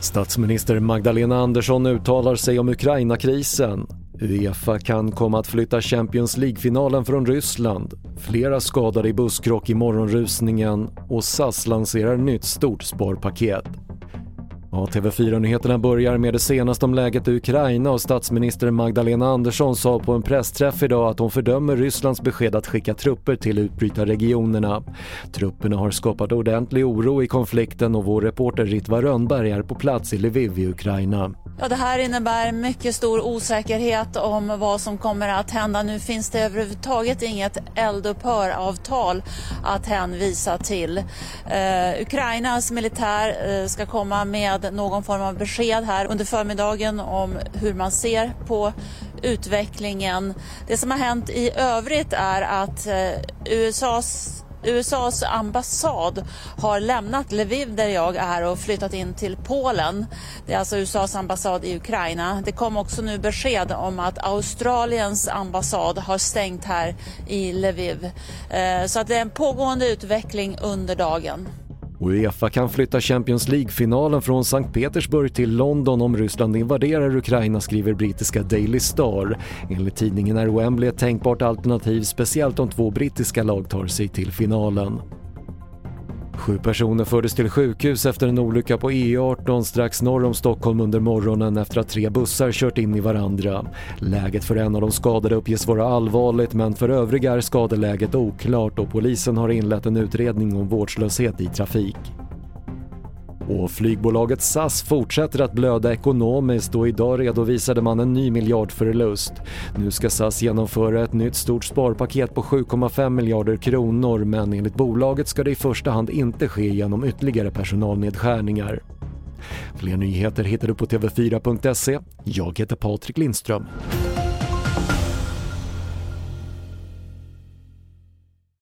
Statsminister Magdalena Andersson uttalar sig om Ukraina-krisen. Uefa kan komma att flytta Champions League-finalen från Ryssland. Flera skadade i busskrock i morgonrusningen och SAS lanserar nytt stort sparpaket. Ja, TV4-nyheterna börjar med det senaste om läget i Ukraina och statsminister Magdalena Andersson sa på en pressträff idag att hon fördömer Rysslands besked att skicka trupper till utbrytarregionerna. Trupperna har skapat ordentlig oro i konflikten och vår reporter Ritva Rönnberg är på plats i Lviv i Ukraina. Ja, det här innebär mycket stor osäkerhet om vad som kommer att hända. Nu finns det överhuvudtaget inget eldupphöravtal att hänvisa till. Eh, Ukrainas militär eh, ska komma med någon form av besked här under förmiddagen om hur man ser på utvecklingen. Det som har hänt i övrigt är att eh, USAs USAs ambassad har lämnat Lviv där jag är och flyttat in till Polen. Det är alltså USAs ambassad i Ukraina. Det kom också nu besked om att Australiens ambassad har stängt här i Lviv. Eh, så att det är en pågående utveckling under dagen. Uefa kan flytta Champions League-finalen från Sankt Petersburg till London om Ryssland invaderar Ukraina skriver brittiska Daily Star. Enligt tidningen är Wembley ett tänkbart alternativ speciellt om två brittiska lag tar sig till finalen. Sju personer fördes till sjukhus efter en olycka på E18 strax norr om Stockholm under morgonen efter att tre bussar kört in i varandra. Läget för en av de skadade uppges vara allvarligt men för övriga är skadeläget oklart och polisen har inlett en utredning om vårdslöshet i trafik. Och flygbolaget SAS fortsätter att blöda ekonomiskt och idag redovisade man en ny miljardförlust. Nu ska SAS genomföra ett nytt stort sparpaket på 7,5 miljarder kronor men enligt bolaget ska det i första hand inte ske genom ytterligare personalnedskärningar. Fler nyheter hittar du på TV4.se. Jag heter Patrik Lindström.